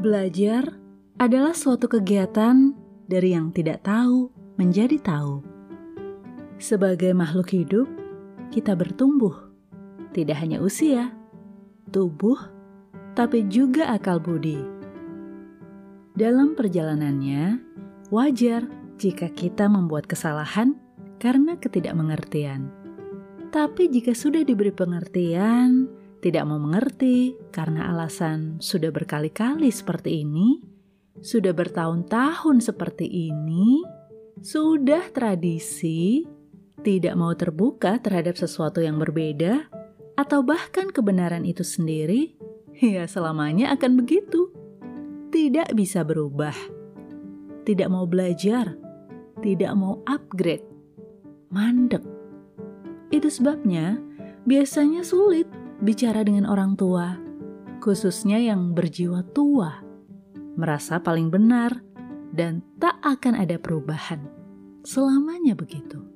Belajar adalah suatu kegiatan dari yang tidak tahu menjadi tahu. Sebagai makhluk hidup, kita bertumbuh, tidak hanya usia, tubuh, tapi juga akal budi. Dalam perjalanannya, wajar jika kita membuat kesalahan karena ketidakmengertian. Tapi jika sudah diberi pengertian, tidak mau mengerti karena alasan sudah berkali-kali seperti ini, sudah bertahun-tahun seperti ini, sudah tradisi, tidak mau terbuka terhadap sesuatu yang berbeda, atau bahkan kebenaran itu sendiri, ya selamanya akan begitu. Tidak bisa berubah, tidak mau belajar, tidak mau upgrade, mandek. Itu sebabnya biasanya sulit bicara dengan orang tua, khususnya yang berjiwa tua, merasa paling benar dan tak akan ada perubahan. Selamanya begitu.